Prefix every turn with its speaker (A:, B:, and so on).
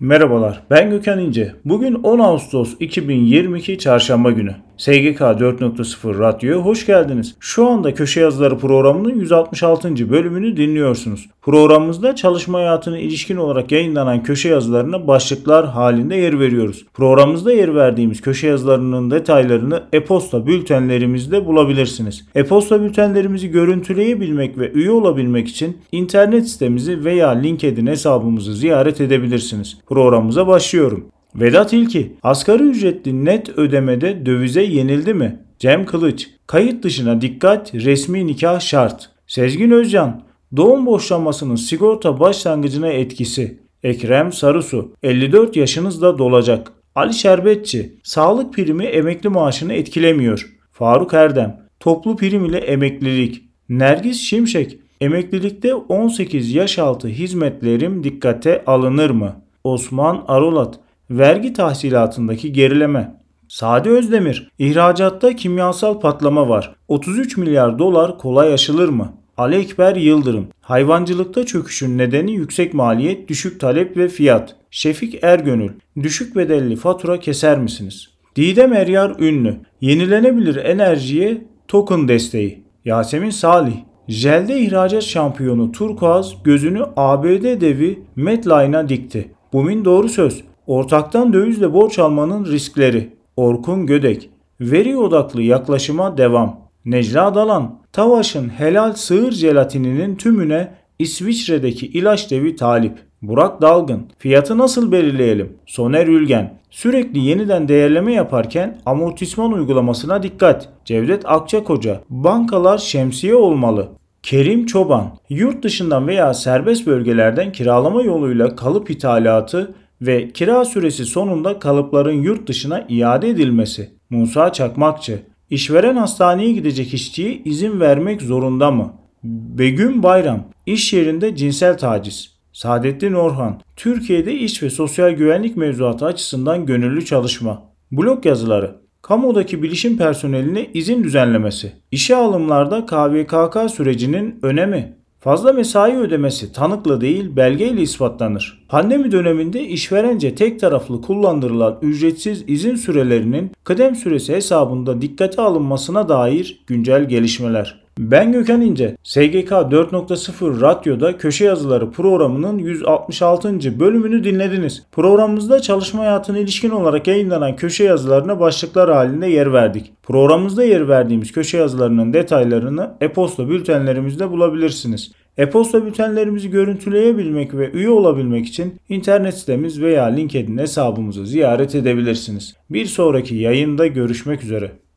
A: Merhabalar, ben Gökhan İnce. Bugün 10 Ağustos 2022 Çarşamba günü. SGK 4.0 Radyo'ya hoş geldiniz. Şu anda Köşe Yazıları programının 166. bölümünü dinliyorsunuz. Programımızda çalışma hayatına ilişkin olarak yayınlanan köşe yazılarına başlıklar halinde yer veriyoruz. Programımızda yer verdiğimiz köşe yazılarının detaylarını e-posta bültenlerimizde bulabilirsiniz. E-posta bültenlerimizi görüntüleyebilmek ve üye olabilmek için internet sitemizi veya LinkedIn hesabımızı ziyaret edebilirsiniz. Programımıza başlıyorum. Vedat İlki, asgari ücretli net ödemede dövize yenildi mi? Cem Kılıç, kayıt dışına dikkat, resmi nikah şart. Sezgin Özcan, doğum boşanmasının sigorta başlangıcına etkisi. Ekrem Sarısu, 54 yaşınızda dolacak. Ali Şerbetçi, sağlık primi emekli maaşını etkilemiyor. Faruk Erdem, toplu prim ile emeklilik. Nergis Şimşek, emeklilikte 18 yaş altı hizmetlerim dikkate alınır mı? Osman Arolat, vergi tahsilatındaki gerileme. Sadi Özdemir, ihracatta kimyasal patlama var. 33 milyar dolar kolay aşılır mı? Ali Ekber Yıldırım, hayvancılıkta çöküşün nedeni yüksek maliyet, düşük talep ve fiyat. Şefik Ergönül, düşük bedelli fatura keser misiniz? Didem Eryar Ünlü, yenilenebilir enerjiye token desteği. Yasemin Salih, Jelde ihracat şampiyonu Turkuaz gözünü ABD devi Medline'a dikti. Bumin doğru söz. Ortaktan dövizle borç almanın riskleri. Orkun Gödek. Veri odaklı yaklaşıma devam. Necla Dalan. Tavaş'ın helal sığır jelatininin tümüne İsviçre'deki ilaç devi talip. Burak Dalgın. Fiyatı nasıl belirleyelim? Soner Ülgen. Sürekli yeniden değerleme yaparken amortisman uygulamasına dikkat. Cevdet Akçakoca. Bankalar şemsiye olmalı. Kerim Çoban, yurt dışından veya serbest bölgelerden kiralama yoluyla kalıp ithalatı ve kira süresi sonunda kalıpların yurt dışına iade edilmesi. Musa Çakmakçı, işveren hastaneye gidecek işçiye izin vermek zorunda mı? Begüm Bayram, iş yerinde cinsel taciz. Saadettin Orhan, Türkiye'de iş ve sosyal güvenlik mevzuatı açısından gönüllü çalışma. Blog yazıları, Kamudaki bilişim personeline izin düzenlemesi. İşe alımlarda KVKK sürecinin önemi. Fazla mesai ödemesi tanıkla değil belgeyle ispatlanır. Pandemi döneminde işverence tek taraflı kullandırılan ücretsiz izin sürelerinin kıdem süresi hesabında dikkate alınmasına dair güncel gelişmeler. Ben Gökhan İnce. SGK 4.0 Radyo'da Köşe Yazıları programının 166. bölümünü dinlediniz. Programımızda çalışma hayatına ilişkin olarak yayınlanan köşe yazılarına başlıklar halinde yer verdik. Programımızda yer verdiğimiz köşe yazılarının detaylarını e-posta bültenlerimizde bulabilirsiniz. E-posta bültenlerimizi görüntüleyebilmek ve üye olabilmek için internet sitemiz veya LinkedIn hesabımızı ziyaret edebilirsiniz. Bir sonraki yayında görüşmek üzere.